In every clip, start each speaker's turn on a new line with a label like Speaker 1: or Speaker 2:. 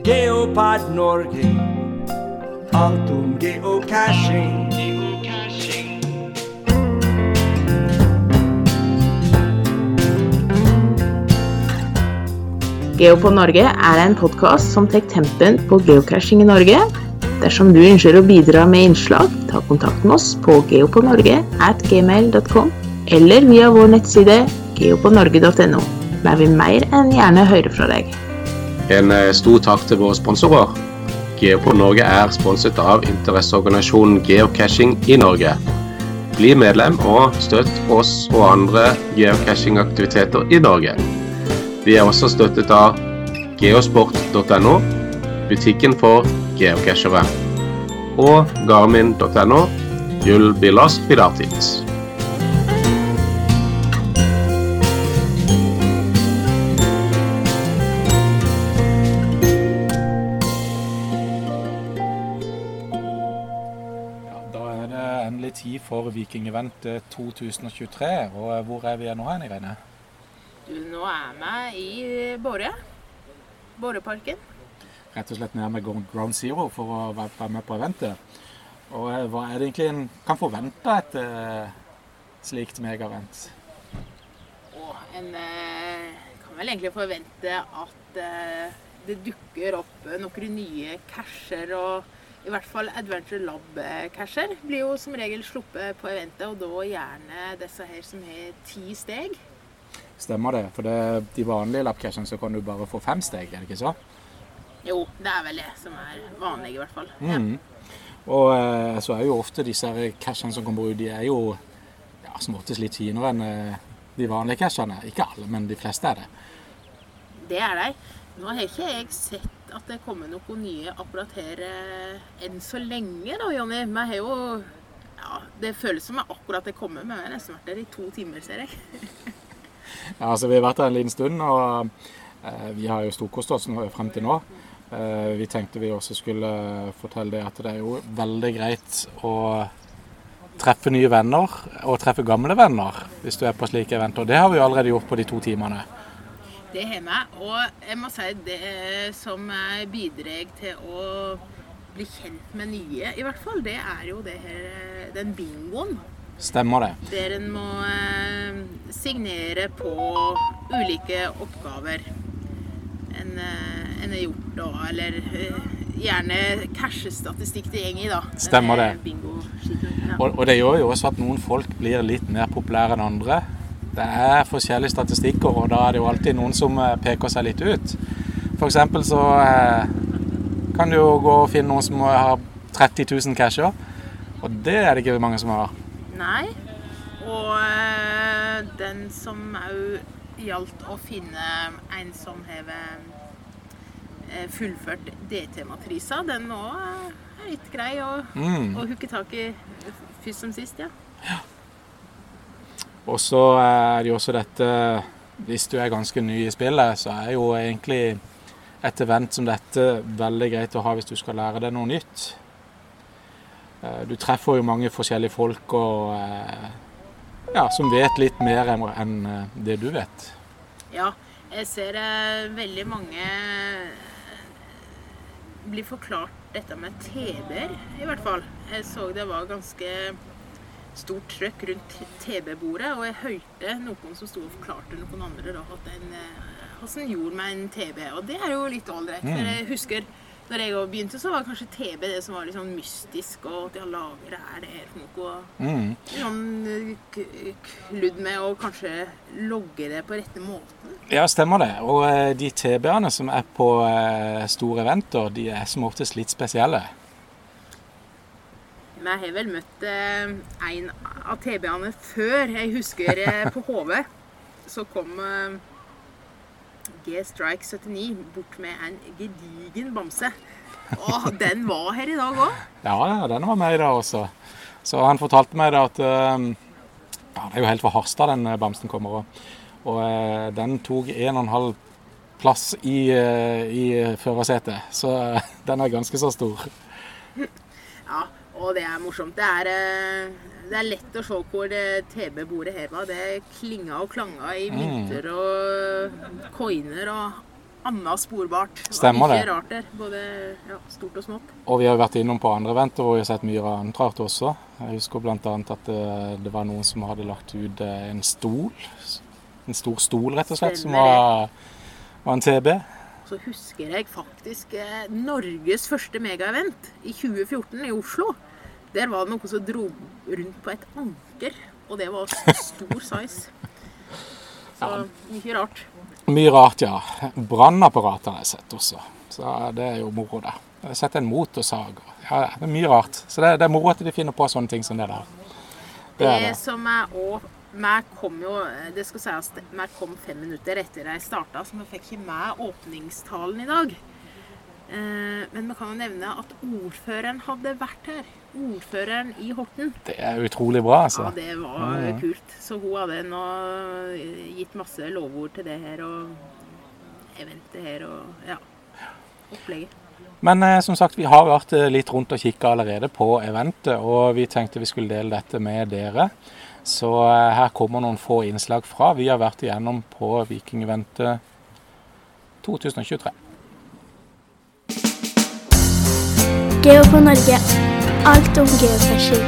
Speaker 1: Geopod Norge. Alt om geocaching.
Speaker 2: Geopod Norge er en podkast som tar tempen på geocaching i Norge. Dersom du ønsker å bidra med innslag, ta kontakt med oss på geopodnorge at gmail.com eller via vår nettside geopodnorge.no. Der vi mer enn gjerne høre fra deg.
Speaker 3: En eh, stor takk til våre sponsorer. Geopod Norge er sponset av interesseorganisasjonen Geocaching i Norge. Bli medlem og støtt oss og andre geocachingaktiviteter i Norge. Vi er også støttet av geosport.no, butikken for geocachere, og garmin.no, Jull Bilas Pilatis.
Speaker 4: For Viking Event eh, 2023. Og eh, hvor er vi nå hen, Irene?
Speaker 2: Du, nå er vi i Båre. Båreparken.
Speaker 4: Rett og slett nede med Ground Zero for å være med på eventet. Og eh, hva er det egentlig en kan forvente eh, slikt megavent?
Speaker 2: Åh, en eh, kan vel egentlig forvente at eh, det dukker opp eh, noen nye casher. Og i hvert fall Adventure Lab-casher blir jo som regel sluppet på eventet. Og da gjerne disse her som har ti steg.
Speaker 4: Stemmer det? For det, de vanlige lab-cashene så kan du bare få fem steg, er det ikke så?
Speaker 2: Jo, det er vel det som er vanlig, i hvert fall.
Speaker 4: Mhm. Og eh, så er jo ofte disse cashene som kommer ut, de er jo ja, som oftest litt finere enn eh, de vanlige cashene. Ikke alle, men de fleste er det.
Speaker 2: Det er de. Nå har ikke jeg sett at det kommer noen nye akkurat her eh, enn så lenge, da, Jonny. Vi har jo ja, Det føles som akkurat det kommer, men vi har nesten vært der i to timer, ser jeg.
Speaker 4: Ja, altså Vi har vært der en liten stund, og eh, vi har jo storkost oss frem til nå. Eh, vi tenkte vi også skulle fortelle det at det er jo veldig greit å treffe nye venner og treffe gamle venner hvis du er på slike eventer. Det har vi jo allerede gjort på de to timene.
Speaker 2: Det har vi. Og jeg må si det som bidrar til å bli kjent med nye, i hvert fall, det er jo det her, den bingoen.
Speaker 4: Stemmer det.
Speaker 2: Der en må eh, signere på ulike oppgaver en, eh, en har gjort, da. Eller eh, gjerne cashestatistikk det går i, da.
Speaker 4: Stemmer det.
Speaker 2: Ja.
Speaker 4: Og, og det gjør jo også at noen folk blir litt mer populære enn andre. Det er forskjellige statistikker, og da er det jo alltid noen som eh, peker seg litt ut. Eksempel så eh, kan du jo gå og finne noen som har 30 000 casher, og det er det ikke mange som har.
Speaker 2: Nei. Og eh, den som òg gjaldt å finne en som har fullført DT-matrisa, den òg er litt grei å,
Speaker 4: Mm.
Speaker 2: å hooke tak i først som sist, ja. ja.
Speaker 4: Og så er det jo også dette Hvis du er ganske ny i spillet, så er jo egentlig et event som dette veldig greit å ha hvis du skal lære deg noe nytt. Eh, Du treffer jo mange forskjellige folk og, eh, ja, som vet litt mer enn eh, det du vet.
Speaker 2: Ja, jeg ser eh, veldig mange blir forklart dette med TB-er, i hvert fall. Jeg så det var ganske stort trøkk rundt TB-bordet, og jeg hørte noen som sto og forklarte noen andre da, at en, eh, hvordan en gjorde meg en TB. Og det er jo litt ålreit. For jeg husker når jeg begynte, så var kanskje TB det som var litt sånn mystisk, og at ja, lager er det her for noe?
Speaker 4: Mm.
Speaker 2: Eh, kludd med å kanskje logge det på rette måten.
Speaker 4: Ja, stemmer det. Og eh, de TB-ene som er på eh, store eventer, de er som oftest litt spesielle.
Speaker 2: Men jeg har vel møtt eh, en av TB-ene før. Jeg husker eh, på HV så kom eh, G-Strike 79 bort med en gedigen bamse. Og den var her i dag òg.
Speaker 4: Ja, ja, den var med i dag også. Så han fortalte meg at Ja, det er jo helt fra Harstad den bamsen kommer. Og, og den tok en og en halv plass i, i førersetet. Så den er ganske så stor.
Speaker 2: Og det er morsomt. Det er, eh, det er lett å se hvor TB-bordet her var. Det klinga og klanga i mynter og coiner og annet sporbart. Det var
Speaker 4: ikke
Speaker 2: rart der. Både ja, stort og smått.
Speaker 4: Og vi har vært innom på andre eventer hvor vi har sett mye annet rart også. Jeg husker bl.a. at det, det var noen som hadde lagt ut eh, en stol. En stor stol, rett og slett,
Speaker 2: Stemmer som
Speaker 4: var, var en TB.
Speaker 2: Så husker jeg faktisk eh, Norges første megaevent i 2014 i Oslo. Der var det noen som dro rundt på et anker, og det var stor size. Så mye rart.
Speaker 4: Mye rart, ja. Brannapparat har jeg sett også. Så det er jo moro, det. Jeg har sett en motorsag. Ja, det er mye rart. Så det, det er moro at de finner på sånne ting som det der. Det er
Speaker 2: Det
Speaker 4: det.
Speaker 2: som er òg Vi kom jo Det skal sies at vi kom fem minutter etter jeg starta, så vi fikk ikke med åpningstalen i dag. Eh, Men vi kan jo nevne at ordføreren hadde vært her. Ordføreren i Horten.
Speaker 4: Det er utrolig bra, altså.
Speaker 2: Ja, det var kult. Så hun hadde nå gitt masse lovord til det her og eventet her og ja, opplegget.
Speaker 4: Men eh, som sagt, vi har vært eh, litt rundt og kikka allerede på eventet, og vi tenkte vi skulle dele dette med dere. Så eh, her kommer noen få innslag fra. Vi har vært igjennom på Vikingeventet 2023.
Speaker 5: Geo på Norge. Alt om geocaching.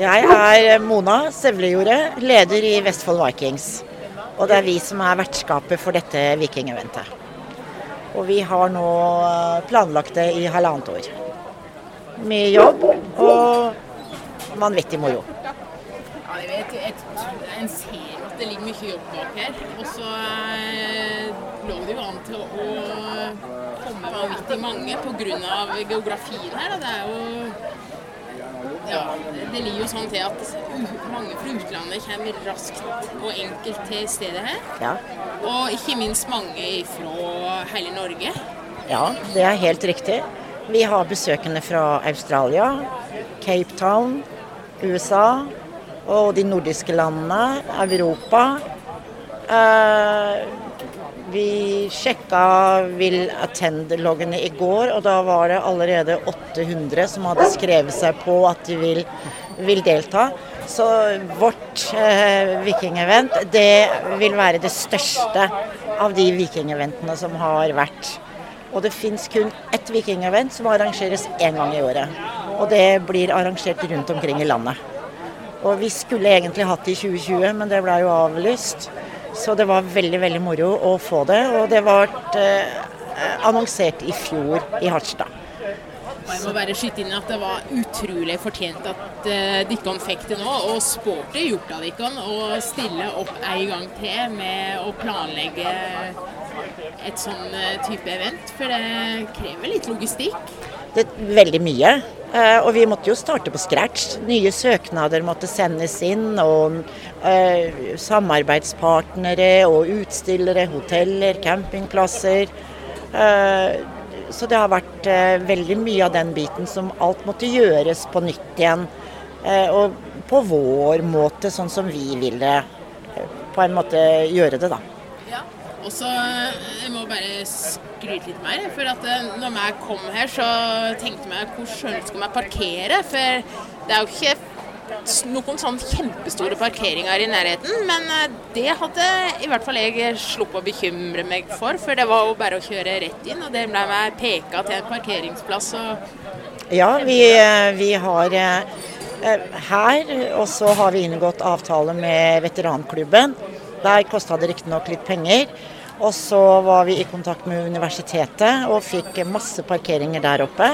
Speaker 6: Jeg er Mona Sevlejordet, leder i Vestfold Vikings. Og det er vi som er vertskapet for dette vikingeventet. Og vi har nå eh, planlagt det i halvannet år. Med jobb og vanvittig moro.
Speaker 2: Ja, jeg vet, jeg, En ser at det ligger mye jobb bak her. Og så eh, lå det jo an til å komme vanvittig mange pga. geografien her. Da. det er jo ja, det ligger jo sånn til at mange fra utlandet kommer raskt og enkelt til stedet her.
Speaker 6: Ja,
Speaker 2: Og ikke minst mange fra hele Norge.
Speaker 6: ja, det er helt riktig. Vi har besøkende fra Australia, Cape Town, USA og de nordiske landene, Europa. Vi sjekka Will Attend-loggene i går, og da var det allerede 800 som hadde skrevet seg på at de vil, vil delta. Så vårt eh, vikingevent det vil være det største av de vikingeventene som har vært. Og det fins kun ett vikingevent som arrangeres én gang i året. Og det blir arrangert rundt omkring i landet. Og vi skulle egentlig hatt det i 2020, men det ble jo avlyst. Så det var veldig, veldig moro å få det. Og det ble eh, annonsert i fjor i Harstad.
Speaker 2: Jeg må bare skyte inn at det var utrolig fortjent at uh, dere fikk det nå. Og sporty gjort av dere å stille opp en gang til med å planlegge et sånn eh, type event. For det krever litt logistikk.
Speaker 6: Det er veldig mye. Eh, og vi måtte jo starte på scratch. Nye søknader måtte sendes inn. Og uh, samarbeidspartnere og utstillere, hoteller, campingplasser. Uh, så det har vært veldig mye av den biten som alt måtte gjøres på nytt igjen. Og på vår måte, sånn som vi ville på en måte gjøre det, da.
Speaker 2: Og så eh, jeg må bare skryte litt mer. For at eh, når jeg kom her, så tenkte jeg hvor skjønt skal jeg parkere? For det er jo ikke noen sånn kjempestore parkeringer i nærheten. Men eh, det hadde i hvert fall jeg sluppet å bekymre meg for. For det var jo bare å kjøre rett inn, og det ble jeg peka til en parkeringsplass.
Speaker 6: Ja, vi, vi har her, og så har vi inngått avtale med veteranklubben. Der kosta det riktignok litt penger. Og så var vi i kontakt med universitetet og fikk masse parkeringer der oppe.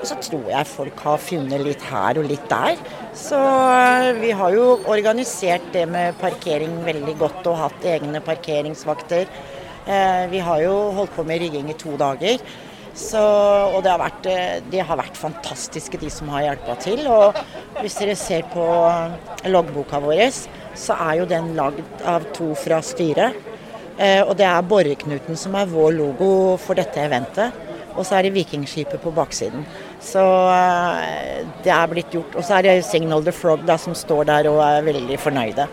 Speaker 6: Og så tror jeg folk har funnet litt her og litt der. Så eh, vi har jo organisert det med parkering veldig godt og hatt egne parkeringsvakter. Eh, Vi har jo holdt på med rigging i to dager. Så, og det har, vært, eh, de har vært fantastiske, de som har hjulpet til. Og hvis dere ser på loggboka vår, så er jo den lagd av to fra styret. Eh, og det er Borreknuten som er vår logo for dette eventet. Og så er det Vikingskipet på baksiden. Så eh, det er blitt gjort. Og så er det Signal the Frog da, som står der og er veldig fornøyde.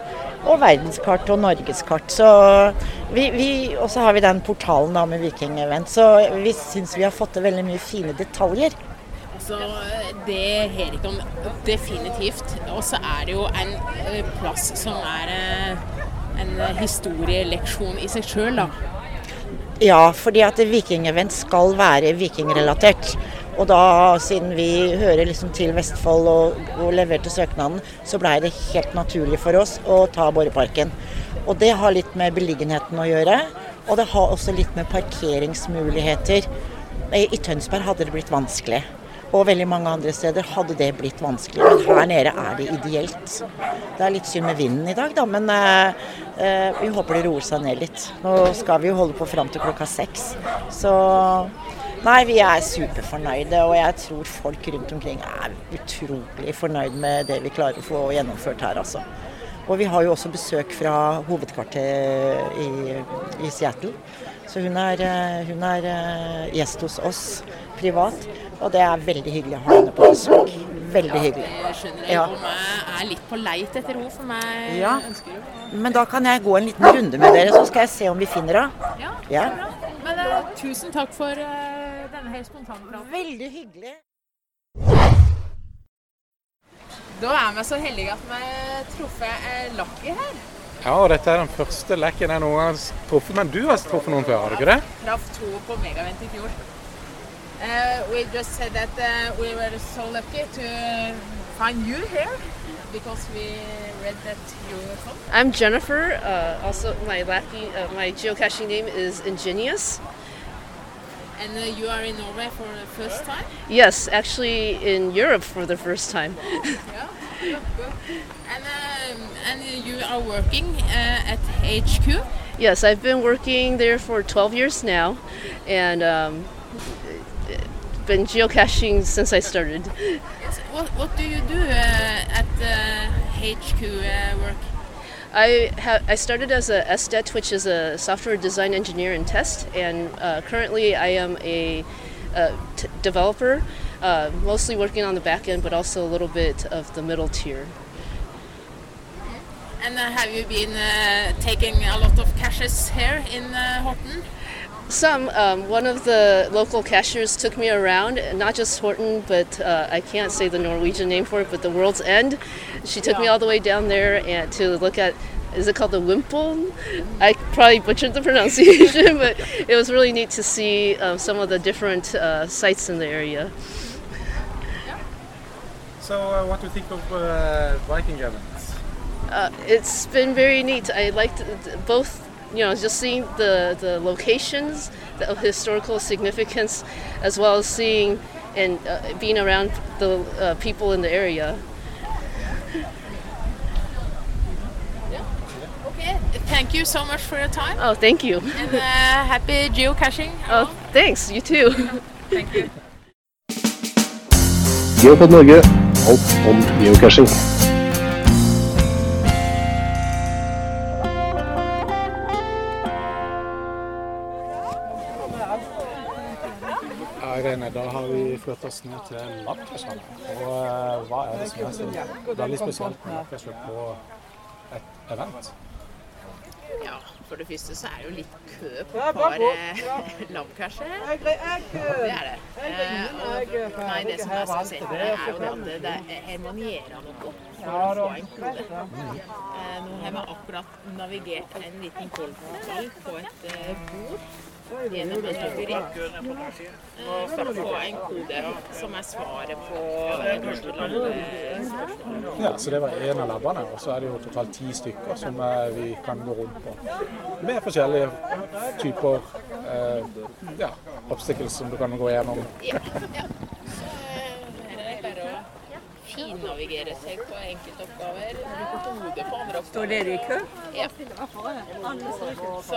Speaker 6: Og verdenskart og norgeskart. Så vi, vi, og så har vi den portalen da med vikingevent. Så vi syns vi har fått til veldig mye fine detaljer.
Speaker 2: Og Altså, det om definitivt. Og så er det jo en eh, plass som er eh, en historieleksjon i seg sjøl, da.
Speaker 6: Ja, fordi at Vikingevent skal være vikingrelatert. Og da, siden vi hører liksom til Vestfold og, og leverte søknaden, så blei det helt naturlig for oss å ta Borreparken. Og det har litt med beliggenheten å gjøre. Og det har også litt med parkeringsmuligheter. I Tønsberg hadde det blitt vanskelig. Og veldig mange andre steder hadde det blitt vanskelig. Men her nede er det ideelt. Det er litt synd med vinden i dag, da, men eh, eh, vi håper det roer seg ned litt. Nå skal vi jo holde på fram til klokka seks. Så Nei, vi er superfornøyde, og jeg tror folk rundt omkring er utrolig fornøyd med det vi klarer å få gjennomført her, altså. Og vi har jo også besøk fra hovedkvarteret i, i Seattle. Så hun er, eh, hun er eh, gjest hos oss privat, og det er veldig hyggelig å ha henne på besøk. Veldig hyggelig.
Speaker 2: Det skjønner det.
Speaker 6: Ja.
Speaker 2: Jeg er litt på leit etter henne, for meg
Speaker 6: Ja.
Speaker 2: ønsker jo
Speaker 6: Men da kan jeg gå en liten runde med dere, så skal jeg se om vi finner henne.
Speaker 2: Ja,
Speaker 6: Ja.
Speaker 2: bra. Men uh, tusen takk for uh, denne helt spontane praten.
Speaker 6: Veldig hyggelig.
Speaker 2: Da er vi så heldige at vi har truffet eh, Lucky her.
Speaker 4: Ja, og dette er den første lekken jeg noen gang har truffet. Men du har truffet noen før, har du ikke det?
Speaker 2: Traff to på Megavent i fjor. Uh, we just said that uh, we were so lucky to find you here because we read that you were from.
Speaker 7: I'm Jennifer. Uh, also, my Latin, uh, my geocaching name is Ingenious.
Speaker 2: And uh, you are in Norway for the first time?
Speaker 7: Yes, actually in Europe for the first time.
Speaker 2: Yeah. good, good. And, um, and you are working uh, at HQ?
Speaker 7: yes, I've been working there for 12 years now, and um, been geocaching since I started.
Speaker 2: What, what do you do uh, at uh, HQ uh, work?
Speaker 7: I ha- I started as a SDET, which is a software design engineer and test, and uh, currently I am a, uh t- developer, uh, mostly working on the back end, but also a little bit of the middle tier.
Speaker 2: And uh, have you been uh, taking a lot of caches here in uh, Horten?
Speaker 7: Some, um, one of the local cashiers took me around, not just Horton, but uh, I can't say the Norwegian name for it, but the World's End. She took me all the way down there and to look at, is it called the Wimpel? I probably butchered the pronunciation, but it was really neat to see um, some of the different uh, sites in the area.
Speaker 4: So, uh, what do you think of uh, Viking events?
Speaker 7: Uh, it's been very neat. I liked both, you know, just seeing the, the locations the historical significance, as well as seeing and uh, being around the uh, people in the area. yeah.
Speaker 2: Okay, thank you so much for your time.
Speaker 7: Oh, thank you.
Speaker 2: And uh, happy geocaching.
Speaker 7: Oh, thanks. You too.
Speaker 2: Thank you.
Speaker 3: Geopod Norge, alt om geocaching.
Speaker 4: Da har vi flyttet oss ned til Lappkjøsvann. Og eh, hva er det som er så veldig spesielt med Lappkjøsvann på et event?
Speaker 2: Ja, for det første så er det jo litt kø på et par eh, lammkasjer. Det er det. Nei, og for det som er spesielt er jo det at det, det er, her må noe for å få en kode. Eh, nå har vi akkurat navigert en liten koldkontroll på et eh, bord gjennom en eh, for få en kode som er svaret på kanskje.
Speaker 4: Ja, så det var en av labbene, og så er det jo totalt ti stykker som eh, vi kan gå rundt på. Med forskjellige typer eh, ja, obstacles som du kan gå gjennom.
Speaker 2: Ja, ja. Så her er det bare å finnavigere seg på enkeltoppgaver. Bruke hodet på andre oppgaver. Står dere i kø? Ja. Så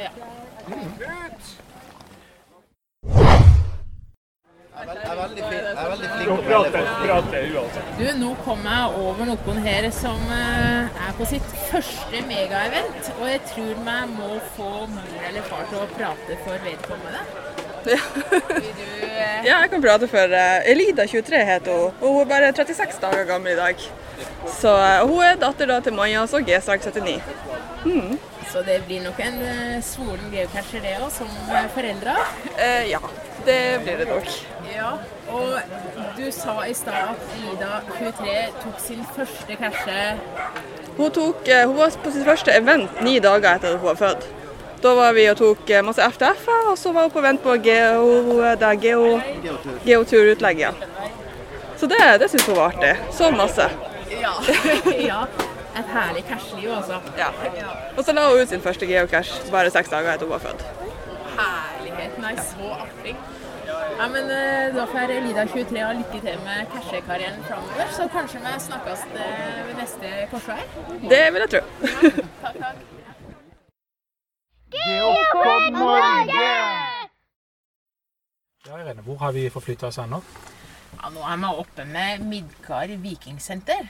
Speaker 2: ja. Du, nå kom jeg over noen her som eh, er på sitt første megaevent. Og jeg tror vi må få mor eller far til å prate for vedkommende. Eh,
Speaker 8: Ja, jeg kan prate for eh, Elida, 23 heter hun, og hun er bare 36 dager gammel i dag. Så eh, hun er datter da til Maja, så G-slag 79.
Speaker 2: Så det blir nok en svoren geocacher det òg, som foreldre.
Speaker 8: Eh, ja. Det blir det nok.
Speaker 2: Ja, og du sa i stad at Elida 23 tok sin første cashe.
Speaker 8: Hun, tok, hun var på sitt første event ni dager etter at hun var født. Da var vi og tok eh, masse FTF-er, og så var hun på vent på geo, er geo, geoturutlegg. Ja. Så det, det syns hun var artig. Så masse.
Speaker 2: Ja. ja. Et herlig cashliv, altså.
Speaker 8: Ja. Og så la hun ut sin første geocache bare seks dager etter hun var født.
Speaker 2: Herlighet. Nei, så artig. Ja, men eh, Da får Lida 23 ha lykke til med cashekarrieren framover. Så kanskje vi snakkes eh, ved neste korsvei.
Speaker 8: Det vil jeg tro.
Speaker 2: Takk, takk.
Speaker 1: Geopod Norge!
Speaker 4: Ja, Irene, hvor har vi forflytta oss ennå?
Speaker 2: Ja, nå er vi oppe med Midgard vikingsenter.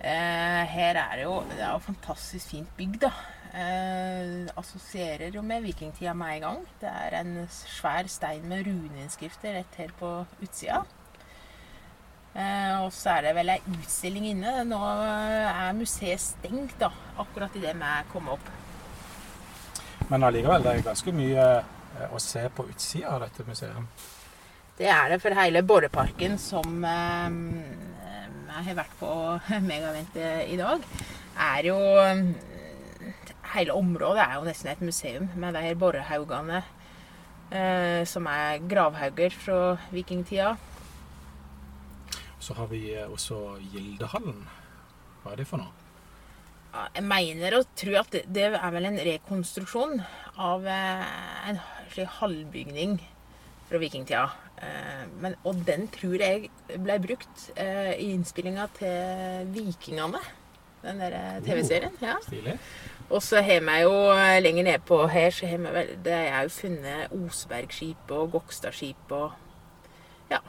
Speaker 2: Eh, her er det jo det er jo fantastisk fint bygg, da. Eh, assosierer jo med vikingtida med en gang. Det er en svær stein med runeinnskrifter rett her på utsida. Eh, og så er det vel ei utstilling inne. Nå er museet stengt, da, akkurat idet vi kommer opp.
Speaker 4: Men allikevel, det er ganske mye eh, å se på utsida av dette museet.
Speaker 2: Det er det for hele Borreparken som eh, jeg har vært på Megavent i dag, er jo eh, Hele området er jo nesten et museum med de her borrehaugene eh, som er gravhauger fra vikingtida.
Speaker 4: Så har vi eh, også Gildehallen. Hva er det for noe?
Speaker 2: Ja, Jeg mener og tror at det, er vel en rekonstruksjon av eh, en halvbygning fra vikingtida. Eh, men, og den tror jeg ble brukt eh, i innspillinga til Vikingene. Den der TV-serien. ja.
Speaker 4: Stilig.
Speaker 2: Og så har vi jo lenger nedpå her så har vi Det er jo funnet Osbergskip og Gokstadskip og Ja.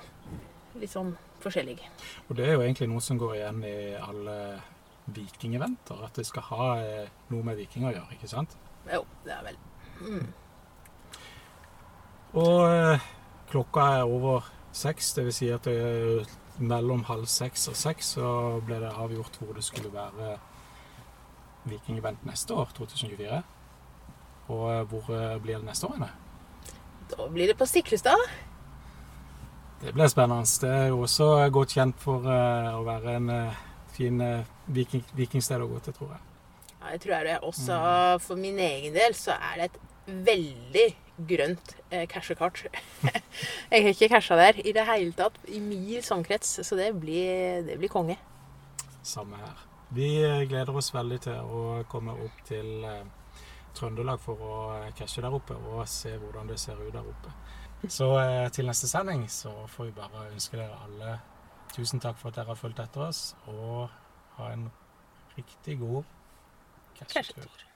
Speaker 2: Litt sånn forskjellig.
Speaker 4: Og det er jo egentlig noe som går igjen i alle vikingeventer. At det skal ha eh, noe med vikinger å gjøre, ikke sant?
Speaker 2: Jo, det er vel mm.
Speaker 4: Og eh, klokka er over seks, dvs. Si at det er mellom halv seks og seks så ble det avgjort hvor det skulle være vikingevent neste år, 2024. Og eh, hvor blir det neste år? Henne?
Speaker 2: Da blir det på Stiklestad.
Speaker 4: Det blir spennende. Det er jo også godt kjent for å være en fin eh, viking, vikingsted å gå til, tror jeg.
Speaker 2: Ja, det tror jeg det også for min egen del så er det et veldig grønt eh, cashekart. jeg har ikke casha der i det hele tatt i min samkrets, så det blir, det blir konge.
Speaker 4: Samme her. Vi gleder oss veldig til å komme opp til eh, Trøndelag for å eh, cashe der oppe og se hvordan det ser ut der oppe. Så eh, til neste sending så får vi bare ønske dere alle tusen takk for at dere har fulgt etter oss, og ha en riktig god
Speaker 2: cashetur.